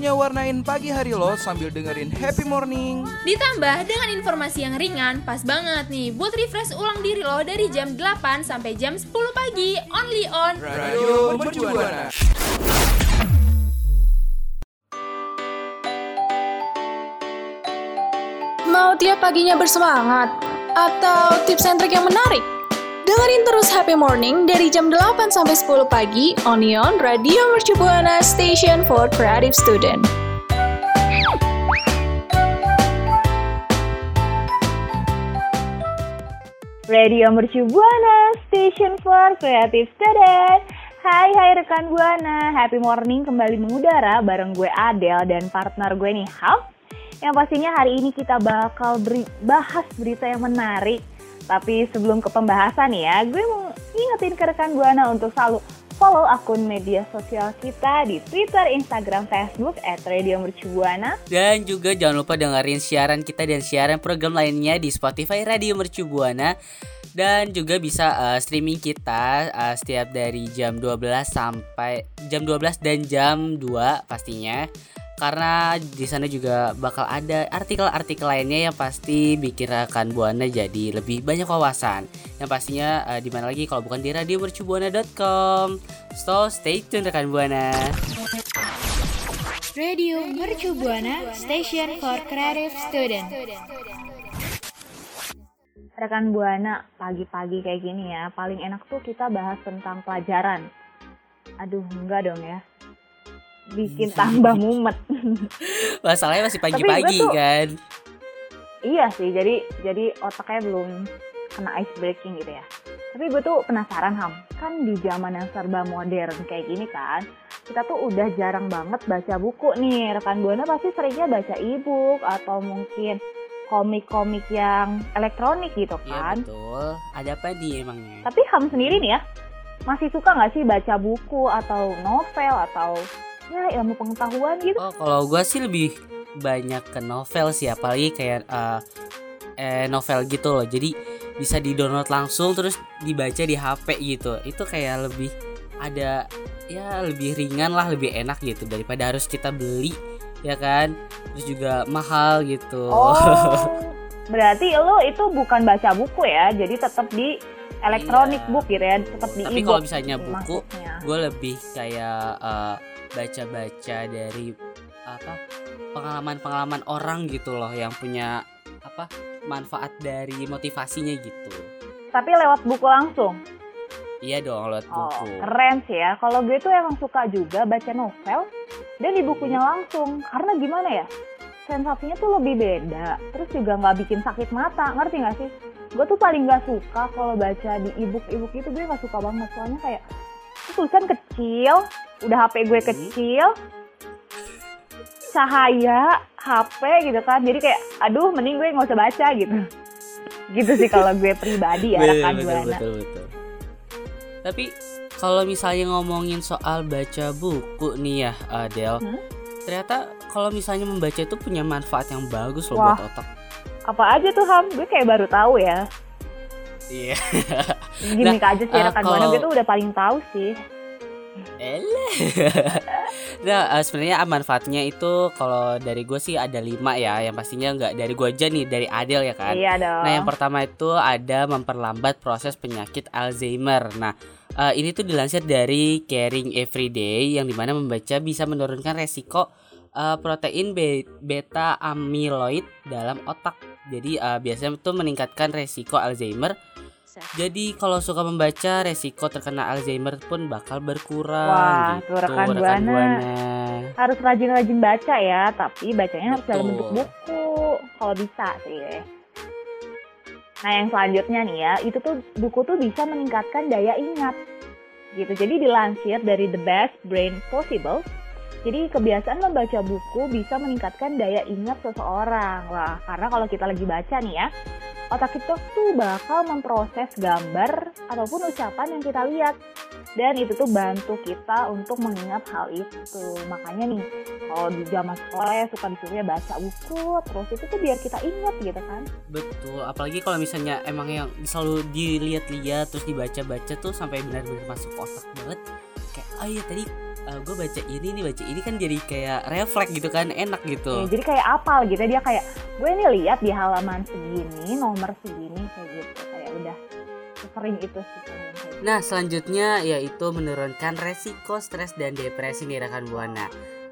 waktunya warnain pagi hari lo sambil dengerin happy morning. Ditambah dengan informasi yang ringan, pas banget nih buat refresh ulang diri lo dari jam 8 sampai jam 10 pagi, only on Radio Mercubuana. Mau tiap paginya bersemangat? Atau tips and trick yang menarik? Dengerin terus Happy Morning dari jam 8 sampai 10 pagi Onion Radio Mercu Buana Station for Creative Student. Radio Mercu Buana, Station for Creative Student. Hai hai rekan Buana, happy morning kembali mengudara bareng gue Adele dan partner gue nih Ham. Yang pastinya hari ini kita bakal beri, bahas berita yang menarik. Tapi sebelum ke pembahasan ya, gue mau ingetin ke rekan Buana untuk selalu follow akun media sosial kita di Twitter, Instagram, Facebook at Radio Mercu Buana. Dan juga jangan lupa dengerin siaran kita dan siaran program lainnya di Spotify Radio Mercu Buana dan juga bisa uh, streaming kita uh, setiap dari jam 12 sampai jam 12 dan jam 2 pastinya. Karena di sana juga bakal ada artikel-artikel lainnya yang pasti bikin rekan Buana jadi lebih banyak wawasan. Yang pastinya uh, di mana lagi kalau bukan di radiomercubuana.com. So stay tune rekan Buana. Radio Mercu Buana Station for Creative Student Rekan Buana, pagi-pagi kayak gini ya, paling enak tuh kita bahas tentang pelajaran. Aduh, enggak dong ya. Bikin tambah mumet. Masalahnya masih pagi-pagi tuh- kan. iya sih, jadi jadi otaknya belum kena ice breaking gitu ya. Tapi gue tuh penasaran Ham, kan di zaman yang serba modern kayak gini kan, kita tuh udah jarang banget baca buku nih. Rekan Buana pasti seringnya baca e-book atau mungkin komik-komik yang elektronik gitu Iya kan. betul. Ada apa nih emangnya? Tapi Ham sendiri nih ya, masih suka nggak sih baca buku atau novel atau ya ilmu pengetahuan gitu? Oh kalau gue sih lebih banyak ke novel sih apalagi kayak eh, eh novel gitu loh. Jadi bisa di download langsung terus dibaca di HP gitu. Itu kayak lebih ada ya lebih ringan lah lebih enak gitu daripada harus kita beli ya kan. Terus juga mahal gitu. Oh, berarti lo itu bukan baca buku ya, jadi tetap di elektronik Iya. book gitu ya, tetap di Tapi e-book kalau misalnya buku, gue lebih kayak eh, baca-baca dari apa pengalaman-pengalaman orang gitu loh yang punya apa manfaat dari motivasinya gitu. Tapi lewat buku langsung. Iya dong lewat Oh, buku. keren sih ya. Kalau gue tuh emang suka juga baca novel dan di bukunya langsung. Karena gimana ya? Sensasinya tuh lebih beda. Terus juga nggak bikin sakit mata, ngerti nggak sih? Gue tuh paling nggak suka kalau baca di e-book e-book itu gue nggak suka banget soalnya kayak tulisan kecil, udah HP gue kecil, cahaya HP gitu kan. Jadi kayak, aduh, mending gue nggak usah baca gitu. Gitu sih kalau gue pribadi ya, Betul, rekan betul, Buana. betul, betul. Tapi kalau misalnya ngomongin soal baca buku nih ya Adel, Hmm? ternyata kalau misalnya membaca itu punya manfaat yang bagus loh Wah. buat otak. Apa aja tuh Ham? Gue kayak baru tahu ya. Iya. Gini aja sih rekan Buana kalau- gue tuh udah paling tahu sih. Nah, eh, sebenarnya manfaatnya itu kalau dari gue sih ada lima ya. Yang pastinya nggak dari gue aja nih, dari Adel ya kan. Iya dong. Nah, yang pertama itu ada memperlambat proses penyakit Alzheimer. Nah, eh, ini tuh dilansir dari Caring Everyday yang di mana membaca bisa menurunkan resiko eh, protein be- beta amyloid dalam otak. Jadi eh, biasanya itu meningkatkan resiko Alzheimer. Jadi kalau suka membaca, resiko terkena Alzheimer pun bakal berkurang. Wah, gitu, tuh rekan Buana. harus rajin-rajin baca ya, tapi bacanya harus dalam Betul. bentuk buku kalau bisa sih. Nah, yang selanjutnya nih ya, itu tuh buku tuh bisa meningkatkan daya ingat. Gitu. Jadi dilansir dari The Best Brain Possible, jadi kebiasaan membaca buku bisa meningkatkan daya ingat seseorang. Wah, karena kalau kita lagi baca nih ya, otak kita tuh bakal memproses gambar ataupun ucapan yang kita lihat. Dan itu tuh bantu kita untuk mengingat hal itu. Makanya nih, kalau di zaman sekolah ya suka disuruh ya baca buku, terus itu tuh biar kita ingat gitu kan. Betul, apalagi kalau misalnya emang yang selalu dilihat-lihat terus dibaca-baca tuh sampai benar-benar masuk otak banget. Kayak, oh iya tadi gue baca ini nih baca ini kan jadi kayak refleks gitu kan enak gitu. Ya, jadi kayak apal gitu dia kayak gue nih lihat di halaman segini nomor segini kayak gitu kayak udah sering itu sih. Nah selanjutnya yaitu menurunkan resiko stres dan depresi nih rekan buana.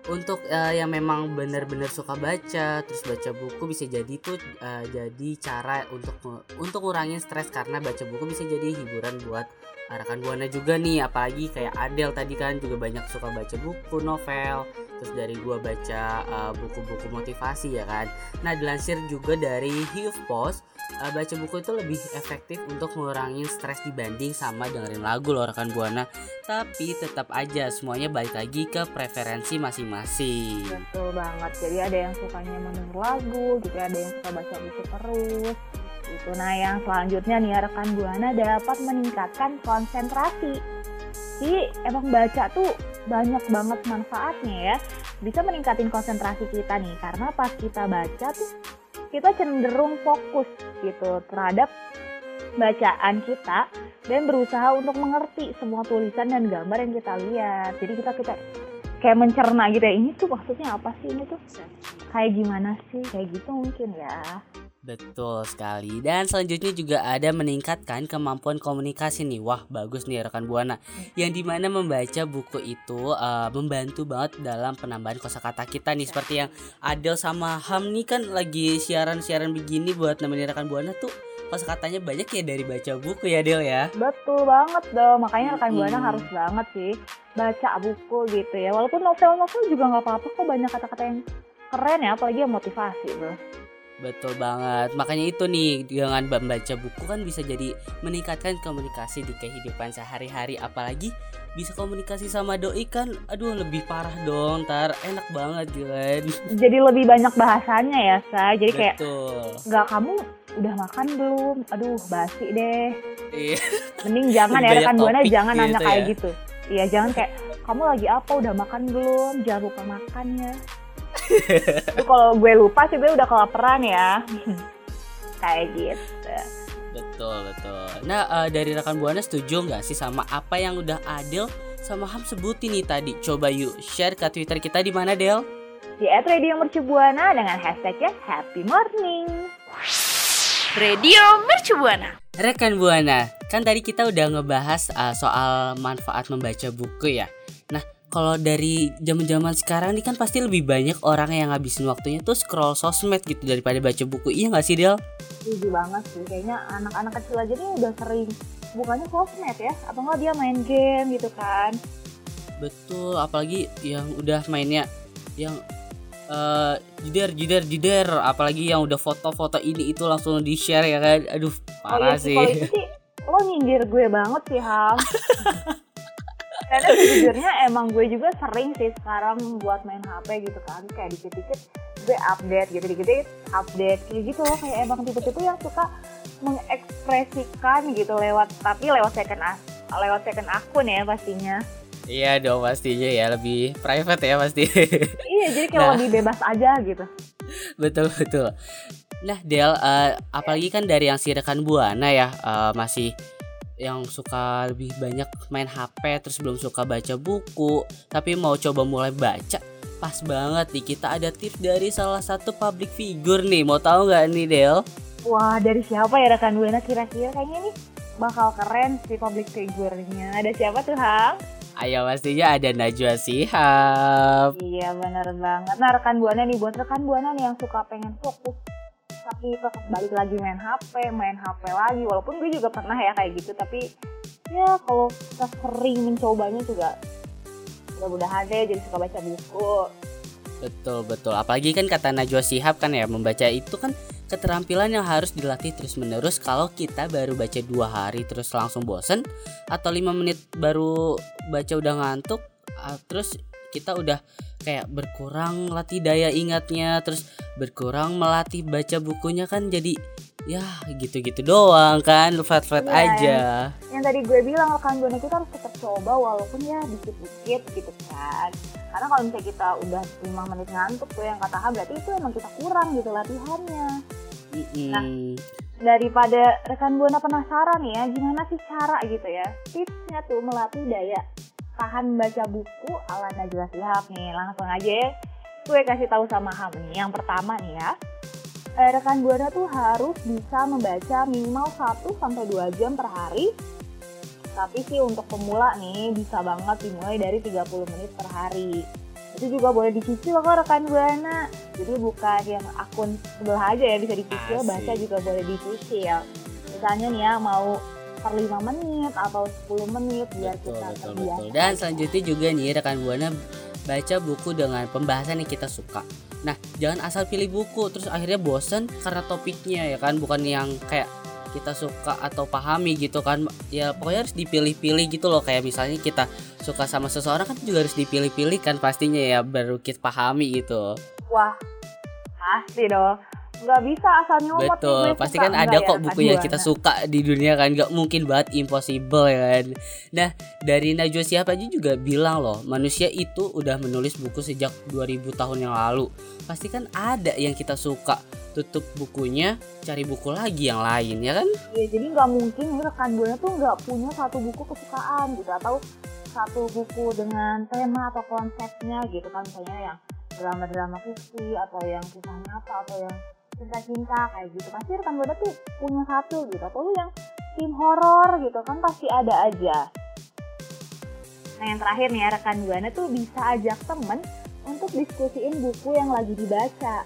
Untuk eh, yang memang benar-benar suka baca, terus baca buku bisa jadi tuh eh, jadi cara untuk untuk ngurangin stres karena baca buku bisa jadi hiburan buat eh, rekan buana juga nih. Apalagi kayak Adele tadi kan juga banyak suka baca buku, novel, terus dari gua baca eh, buku-buku motivasi ya kan. Nah dilansir juga dari HuffPost uh, baca buku itu lebih efektif untuk ngurangin stres dibanding sama dengerin lagu loh rekan buana tapi tetap aja semuanya balik lagi ke preferensi masing-masing Betul banget. Jadi ada yang sukanya mendengar lagu, gitu ada yang suka baca buku terus. Gitu. Nah, yang selanjutnya nih rekan Buana dapat meningkatkan konsentrasi. Jadi emang baca tuh banyak banget manfaatnya ya. Bisa meningkatin konsentrasi kita nih karena pas kita baca tuh kita cenderung fokus gitu terhadap bacaan kita dan berusaha untuk mengerti semua tulisan dan gambar yang kita lihat. Jadi kita kita kayak mencerna gitu ya. Ini tuh maksudnya apa sih ini tuh? Kayak gimana sih? Kayak gitu mungkin ya. Betul sekali dan selanjutnya juga ada meningkatkan kemampuan komunikasi nih wah bagus nih rekan buana yang di mana membaca buku itu uh, membantu banget dalam penambahan kosakata kita nih seperti yang Adel sama Ham nih kan lagi siaran-siaran begini buat nemenin rekan buana tuh kosakatanya banyak ya dari baca buku ya Del ya Betul banget dong. Makanya rekan Mm-mm. Buana harus banget sih baca buku gitu ya. Walaupun novel-novel juga nggak apa-apa kok banyak kata-kata yang keren ya, apalagi yang motivasi bro. Betul banget. Makanya itu nih dengan membaca buku kan bisa jadi meningkatkan komunikasi di kehidupan sehari-hari apalagi bisa komunikasi sama doi kan aduh lebih parah dong ntar enak banget gitu kan Jadi lebih banyak bahasanya ya, Sa. Jadi kayak betul nggak kamu udah makan belum? Aduh, basi deh. iya Mending jangan ya rekan Buana jangan nanya gitu kayak ya. gitu. Iya, jangan kayak kamu lagi apa? Udah makan belum? Jangan lupa makan ya. Kalau gue lupa sih gue udah kelaparan ya. kayak gitu. betul betul nah eh, dari rekan buana setuju nggak sih sama apa yang udah Adel sama Ham sebutin nih tadi coba yuk share ke Twitter kita di mana Del Di at Radio Mercu Buana dengan hashtagnya Happy Morning. Radio Mercu Buana. Rekan Buana, kan tadi kita udah ngebahas uh, soal manfaat membaca buku ya. Kalau dari zaman-zaman sekarang nih kan pasti lebih banyak orang yang ngabisin waktunya tuh scroll sosmed gitu daripada baca buku. Iya nggak sih Del? Setuju banget sih. Kayaknya anak-anak kecil aja nih udah sering bukannya sosmed ya, atau enggak dia main game gitu kan. Betul, apalagi yang udah mainnya yang eh jider jider jider apalagi yang udah foto-foto ini itu langsung di share ya kan aduh parah iya sih Kalau itu sih lo nyindir gue banget sih Ham. Karena sejujurnya emang gue juga sering sih sekarang buat main HP gitu kan. Kayak dikit-dikit gue update gitu dikit-dikit update. Kayak gitu loh kayak emang tipe-tipe yang suka mengekspresikan gitu lewat tapi lewat second as lewat second akun ya pastinya. Iya dong pastinya ya. Lebih private ya pasti. Iya jadi kayak Nah. lebih bebas aja gitu. Betul betul. Nah Del eh, apalagi kan dari yang si rekan buana ya eh, masih yang suka lebih banyak main HP terus belum suka baca buku tapi mau coba mulai baca pas banget nih. Kita ada tips dari salah satu public figure nih. Mau tahu nggak nih Del? Wah dari siapa ya rekan buana kira-kira kayaknya nih bakal keren sih public figure-nya. Ada siapa tuh Hang? ayo pastinya ada Najwa Shihab. Iya bener banget. Nah rekan buana nih buat rekan buana nih yang suka pengen fokus tapi tetap balik lagi main HP, main HP lagi. Walaupun gue juga pernah ya kayak gitu, tapi ya kalau kita sering mencobanya juga mudah-mudahan deh jadi suka baca buku. Betul betul. Apalagi kan kata Najwa Shihab kan ya membaca itu kan keterampilan yang harus dilatih terus menerus kalau kita baru baca dua hari terus langsung bosen atau lima menit baru baca udah ngantuk ah, terus kita udah kayak berkurang latih daya ingatnya terus berkurang melatih baca bukunya kan jadi ya gitu-gitu doang kan flat-flat Iya, aja. yang tadi gue bilang rekan buana kita harus tetap coba walaupun ya dikit-dikit gitu kan. Karena kalau misalnya kita udah 5 menit ngantuk tuh yang kata Ha berarti itu emang kita kurang gitu latihannya. Mm-mm. Nah, daripada rekan buana penasaran ya gimana sih cara gitu ya tipsnya tuh melatih daya tahan baca buku ala Najwa Shihab nih langsung aja ya. Gue kasih tahu sama Ham nih yang pertama nih ya. Eh, rekan buana tuh harus bisa membaca minimal 1 sampai 2 jam per hari. Tapi sih untuk pemula nih bisa banget dimulai dari 30 menit per hari. Itu juga boleh dicicil kok rekan buana. Jadi bukan yang akun sebelah aja ya bisa dicicil baca juga boleh dicicil. Misalnya nih ya mau per 5 menit atau 10 menit biar betul kita betul terbiasa. betul. Dan selanjutnya juga nih rekan buana baca buku dengan pembahasan yang kita suka. Nah jangan asal pilih buku terus akhirnya bosen karena topiknya ya kan bukan yang kayak kita suka atau pahami gitu kan. Ya pokoknya harus dipilih-pilih gitu loh. Kayak misalnya kita suka sama seseorang kan juga harus dipilih-pilih kan pastinya ya baru kita pahami gitu. Wah pasti dong nggak bisa asal nyomot nih, betul gue pasti suka. kan ada ya, kok buku yang kita suka di dunia kan nggak mungkin banget impossible ya kan. Nah dari Najwa Shihab aja juga bilang loh manusia itu udah menulis buku sejak 2000 tahun yang lalu. Pasti kan ada yang kita suka tutup bukunya cari buku lagi yang lain ya kan? Ya, jadi nggak mungkin nih rekan buana tuh nggak punya satu buku kesukaan gitu atau satu buku dengan tema atau konsepnya gitu kan misalnya yang drama-drama fiksi atau yang kisah nyata atau yang cinta-cinta kayak gitu pasti rekan buana tuh punya satu gitu atau yang tim horor gitu kan pasti ada aja nah yang terakhir nih ya rekan buana tuh bisa ajak temen untuk diskusiin buku yang lagi dibaca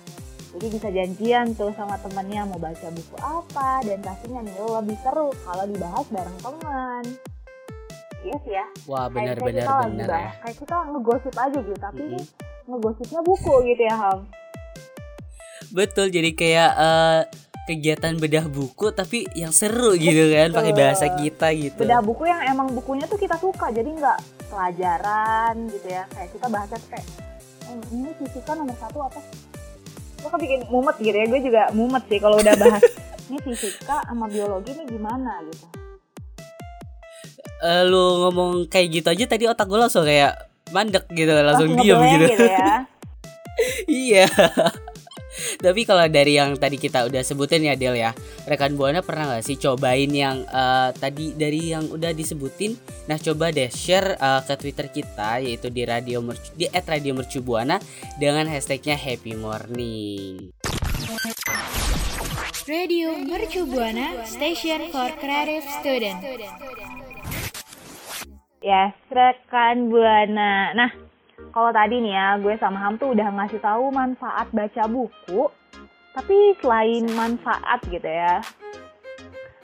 jadi bisa janjian tuh sama temennya mau baca buku apa dan pastinya nih lebih seru kalau dibahas bareng teman. Iya sih ya. wah Kayak- benar ya Kayak kita ngegosip aja gitu, tapi ini Mm-mm. ngegosipnya buku gitu ya Ham. Betul jadi kayak eh, kegiatan bedah buku tapi yang seru gitu kan pakai bahasa kita gitu Bedah buku yang emang bukunya tuh kita suka, jadi nggak pelajaran gitu ya. Kayak kita bahasnya tuh kayak "Eh, ini fisika nomor satu apa? Gue kan bikin mumet gitu ya, gue juga mumet sih kalau udah bahas ini fisika sama biologi nih gimana gitu. Eh, lu ngomong kayak gitu aja tadi otak gue langsung kayak mandek gitu langsung diem ngeblank gitu, gitu ya. iya tapi kalau dari yang tadi kita udah sebutin ya Del ya rekan buana pernah nggak sih cobain yang eh, tadi dari yang udah disebutin nah coba deh share eh, ke twitter kita yaitu di radio mercu di @radiomercubuana dengan hashtagnya happy morning Radio Mercu Buana Station for Creative Student. Ya, rekan Buana. Nah, kalau tadi nih ya, gue sama Ham tuh udah ngasih tahu manfaat baca buku. Tapi selain manfaat gitu ya,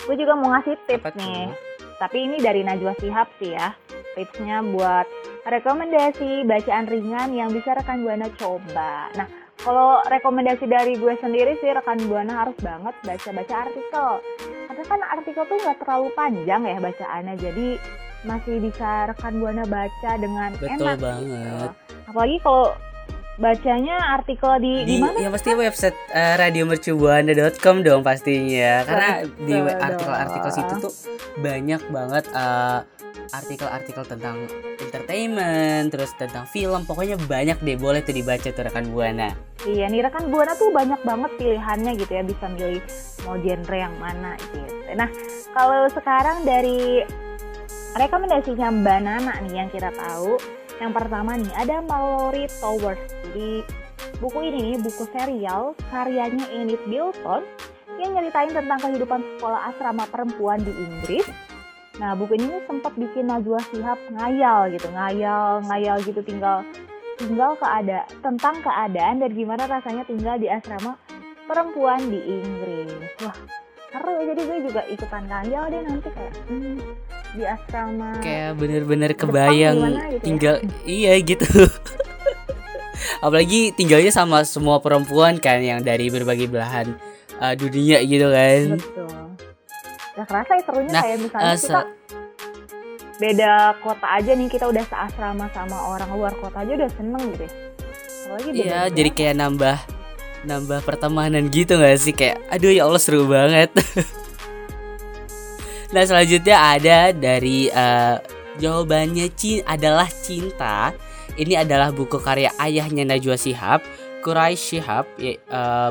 gue juga mau ngasih tips Apa nih. Tapi ini dari Najwa Shihab sih ya. Tipsnya buat rekomendasi bacaan ringan yang bisa rekan Buana coba. Nah, kalau rekomendasi dari gue sendiri sih rekan Buana harus banget baca-baca artikel. Karena kan artikel tuh nggak terlalu panjang ya bacaannya, jadi masih bisa rekan Buana baca dengan betul enak banget gitu. Apalagi kalau bacanya artikel di di, di mana? yang pasti website uh, radiomercubuana.com dong pastinya karena di Betul artikel-artikel situ tuh banyak banget uh, artikel-artikel tentang entertainment terus tentang film pokoknya banyak deh boleh tuh dibaca tuh rekan buana Iya, nih rekan Buana tuh banyak banget pilihannya gitu ya, bisa milih mau genre yang mana gitu. Nah, kalau sekarang dari rekomendasinya Mbak Nana nih yang kita tahu, yang pertama nih ada Mallory Towers. Jadi buku ini nih buku serial karyanya Enid Bilton yang nyeritain tentang kehidupan sekolah asrama perempuan di Inggris. Nah, buku ini sempat bikin Najwa Shihab ngayal gitu, ngayal, ngayal gitu tinggal tinggal keada tentang keadaan dan gimana rasanya tinggal di asrama perempuan di Inggris. Wah, seru ya jadi gue juga ikutan ngayal deh nanti kayak hmm, di asrama. kayak bener-bener kebayang gimana gitu ya? tinggal iya gitu apalagi tinggalnya sama semua perempuan kan yang dari berbagai belahan uh, dunia gitu kan. Betul. Nah kerasa ya serunya Nah, kayak misalnya eh, kita beda kota aja nih kita udah seasrama sama orang luar kota aja udah seneng gitu ya. Apalagi Iya, jadi kayak nambah nambah pertemanan gitu gak sih kayak aduh ya Allah seru banget. nah, selanjutnya ada dari eh, jawabannya Ci adalah cinta. Ini adalah buku karya ayahnya Najwa Shihab, Quraish Shihab. Eh,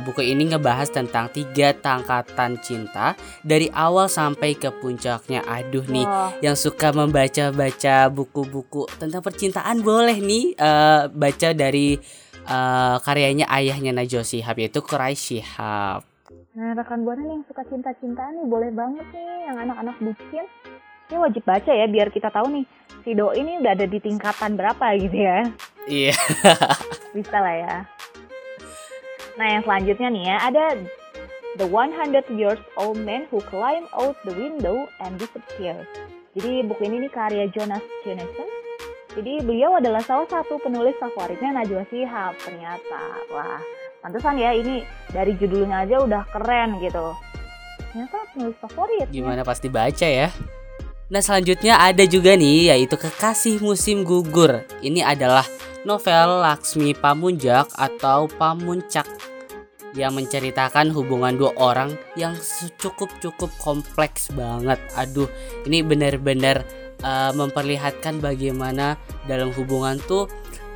buku ini ngebahas tentang tiga tangkatan cinta dari awal sampai ke puncaknya. Aduh nih, Wah, yang suka membaca-baca buku-buku tentang percintaan boleh nih eh, baca dari eh, karyanya ayahnya Najwa Shihab yaitu Quraish Shihab. Nah rekan buana nih yang suka cinta-cintaan nih boleh banget nih yang anak-anak bucin. Ini wajib baca ya biar kita tahu nih si doi ini udah ada di tingkatan berapa gitu ya. Iya. Bisa lah ya. Nah yang selanjutnya nih ya ada The 100 Years Old Man Who Climbed Out the Window and Disappeared. Jadi buku ini nih karya Jonas Jonasson. Jadi beliau adalah salah satu penulis favoritnya Najwa Shihab ternyata. Wah, pantesan ya ini dari judulnya aja udah keren gitu. Ternyata penulis favorit. Gimana pasti baca ya. Nah selanjutnya ada juga nih yaitu Kekasih Musim Gugur. Ini adalah novel Laksmi Pamunjak atau Pamuncak yang menceritakan hubungan dua orang yang cukup-cukup kompleks banget. Aduh, ini benar-benar uh, memperlihatkan bagaimana dalam hubungan tuh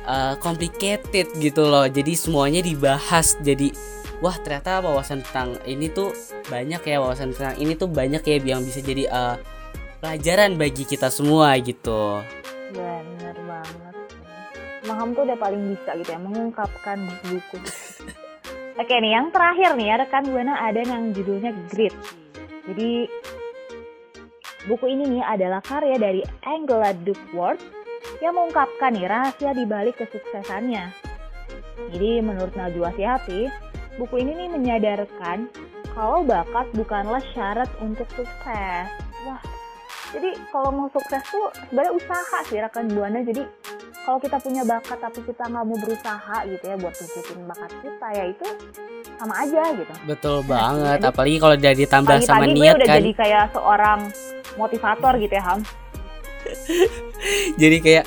uh, complicated gitu loh. Jadi semuanya dibahas. Jadi wah ternyata wawasan tentang ini tuh banyak ya wawasan tentang ini tuh banyak ya yang bisa jadi uh, pelajaran bagi kita semua gitu. Bener banget. Maham tuh udah paling bisa gitu ya mengungkapkan buku. Oke nih yang terakhir nih ya rekan buana ada yang judulnya Grit. Jadi buku ini nih adalah karya dari Angela Duckworth yang mengungkapkan nih rahasia di balik kesuksesannya. Jadi menurut Najwa Shihab sih, buku ini nih menyadarkan kalau bakat bukanlah syarat untuk sukses. Wah, jadi kalau mau sukses tuh sebenarnya usaha sih rekan buana. Jadi kalau kita punya bakat tapi kita nggak mau berusaha gitu ya buat tunjukin bakat kita ya itu sama aja gitu. Betul banget. jadi- Apalagi kalau udah ditambah sama Pagi-pagi gue niat udah kan. jadi kayak seorang motivator gitu ya Ham. jadi kayak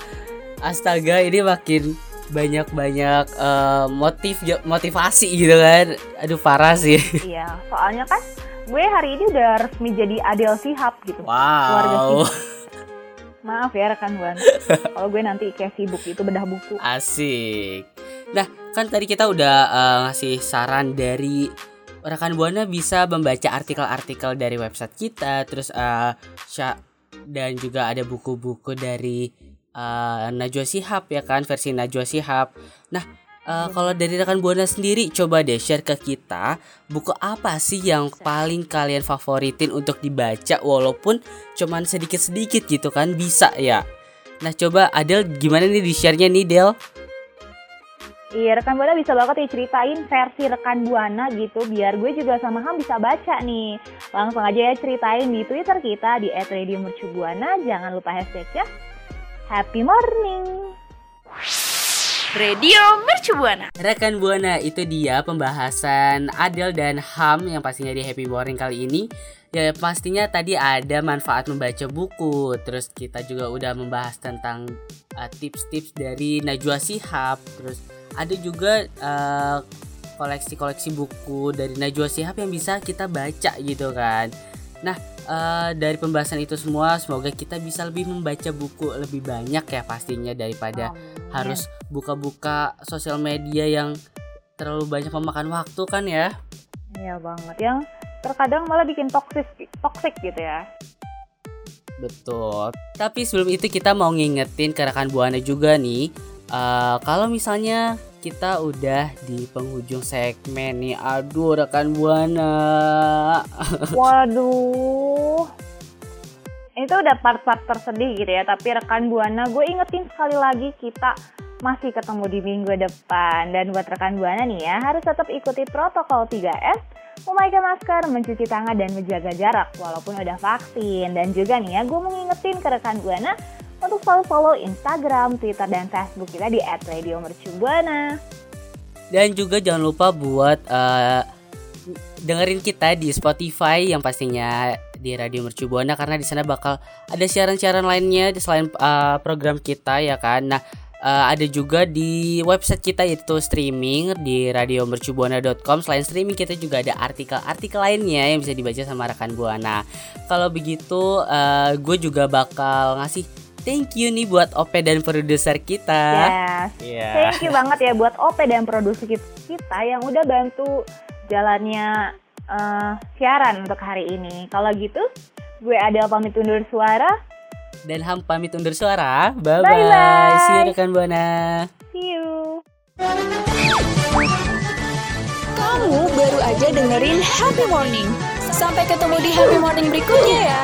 astaga ini makin banyak-banyak eh, motif motivasi gitu kan aduh parah sih iya, soalnya kan gue hari ini udah resmi jadi Adel Sihab gitu. Keluarga wow sibuk. Maaf ya rekan buana. kalau gue nanti kayak sibuk itu bedah buku. asik nah kan tadi kita udah eh, ngasih saran dari rekan buana bisa membaca artikel-artikel dari website kita terus sya- dan juga ada buku-buku dari eh, Najwa Shihab ya kan? Versi Najwa Shihab. Nah eh, kalau dari rekan buana sendiri coba deh share ke kita buku apa sih yang paling kalian favoritin untuk dibaca walaupun cuman sedikit-sedikit gitu kan? Bisa ya? Nah coba Adel gimana nih di share-nya nih Del? Iya rekan buana bisa banget nih ceritain versi rekan buana gitu biar gue juga sama Ham bisa baca nih. Langsung aja ya ceritain di Twitter kita di @radiomercubuana. Jangan lupa hashtagnya Happy Morning. Radio Mercubuana. Rekan Buana itu dia pembahasan Adel dan Ham yang pastinya di Happy Morning kali ini Ya pastinya tadi ada manfaat membaca buku Terus kita juga udah membahas tentang uh, tips-tips dari Najwa Shihab Terus ada juga uh, koleksi-koleksi buku dari Najwa Shihab yang bisa kita baca gitu kan Nah uh, dari pembahasan itu semua semoga kita bisa lebih membaca buku lebih banyak ya pastinya daripada harus buka-buka sosial media yang terlalu banyak memakan waktu kan ya. Iya banget yang terkadang malah bikin toxic toxic gitu ya. Betul. Tapi sebelum itu kita mau ngingetin ke rekan Buana juga nih. Eh, kalau misalnya kita udah di penghujung segmen nih, aduh rekan Buana. Waduh. Itu udah part-part tersedih gitu ya, tapi rekan Buana gue ingetin sekali lagi kita masih ketemu di minggu depan. Dan buat rekan Buana nih ya, harus tetap ikuti protokol 3S, memakai masker, mencuci tangan, dan menjaga jarak walaupun udah vaksin. Dan juga nih ya, gue mau ngingetin ke rekan Buana untuk selalu follow Instagram, Twitter, dan Facebook kita di @radiomercubuana. Dan juga jangan lupa buat eh, dengerin kita di Spotify yang pastinya di Radio Mercu Buana karena di sana bakal ada siaran-siaran lainnya selain uh, program kita ya kan. Nah, uh, ada juga di website kita yaitu streaming di radiomercubuana.com. Selain streaming kita juga ada artikel-artikel lainnya yang bisa dibaca sama rekan Buana. Kalau begitu uh, gue juga bakal ngasih thank you nih buat Ope dan produser kita. Yes. Iya. Thank you banget ya buat OP dan produser kita yang udah bantu jalannya eh, siaran untuk hari ini. Kalau gitu, gue Adel pamit undur suara. Dan Ham pamit undur suara. Bye bye. Bye-bye. See you rekan Buana. See you. Kamu baru aja dengerin Happy Morning. Sampai ketemu di Happy Morning berikutnya ya.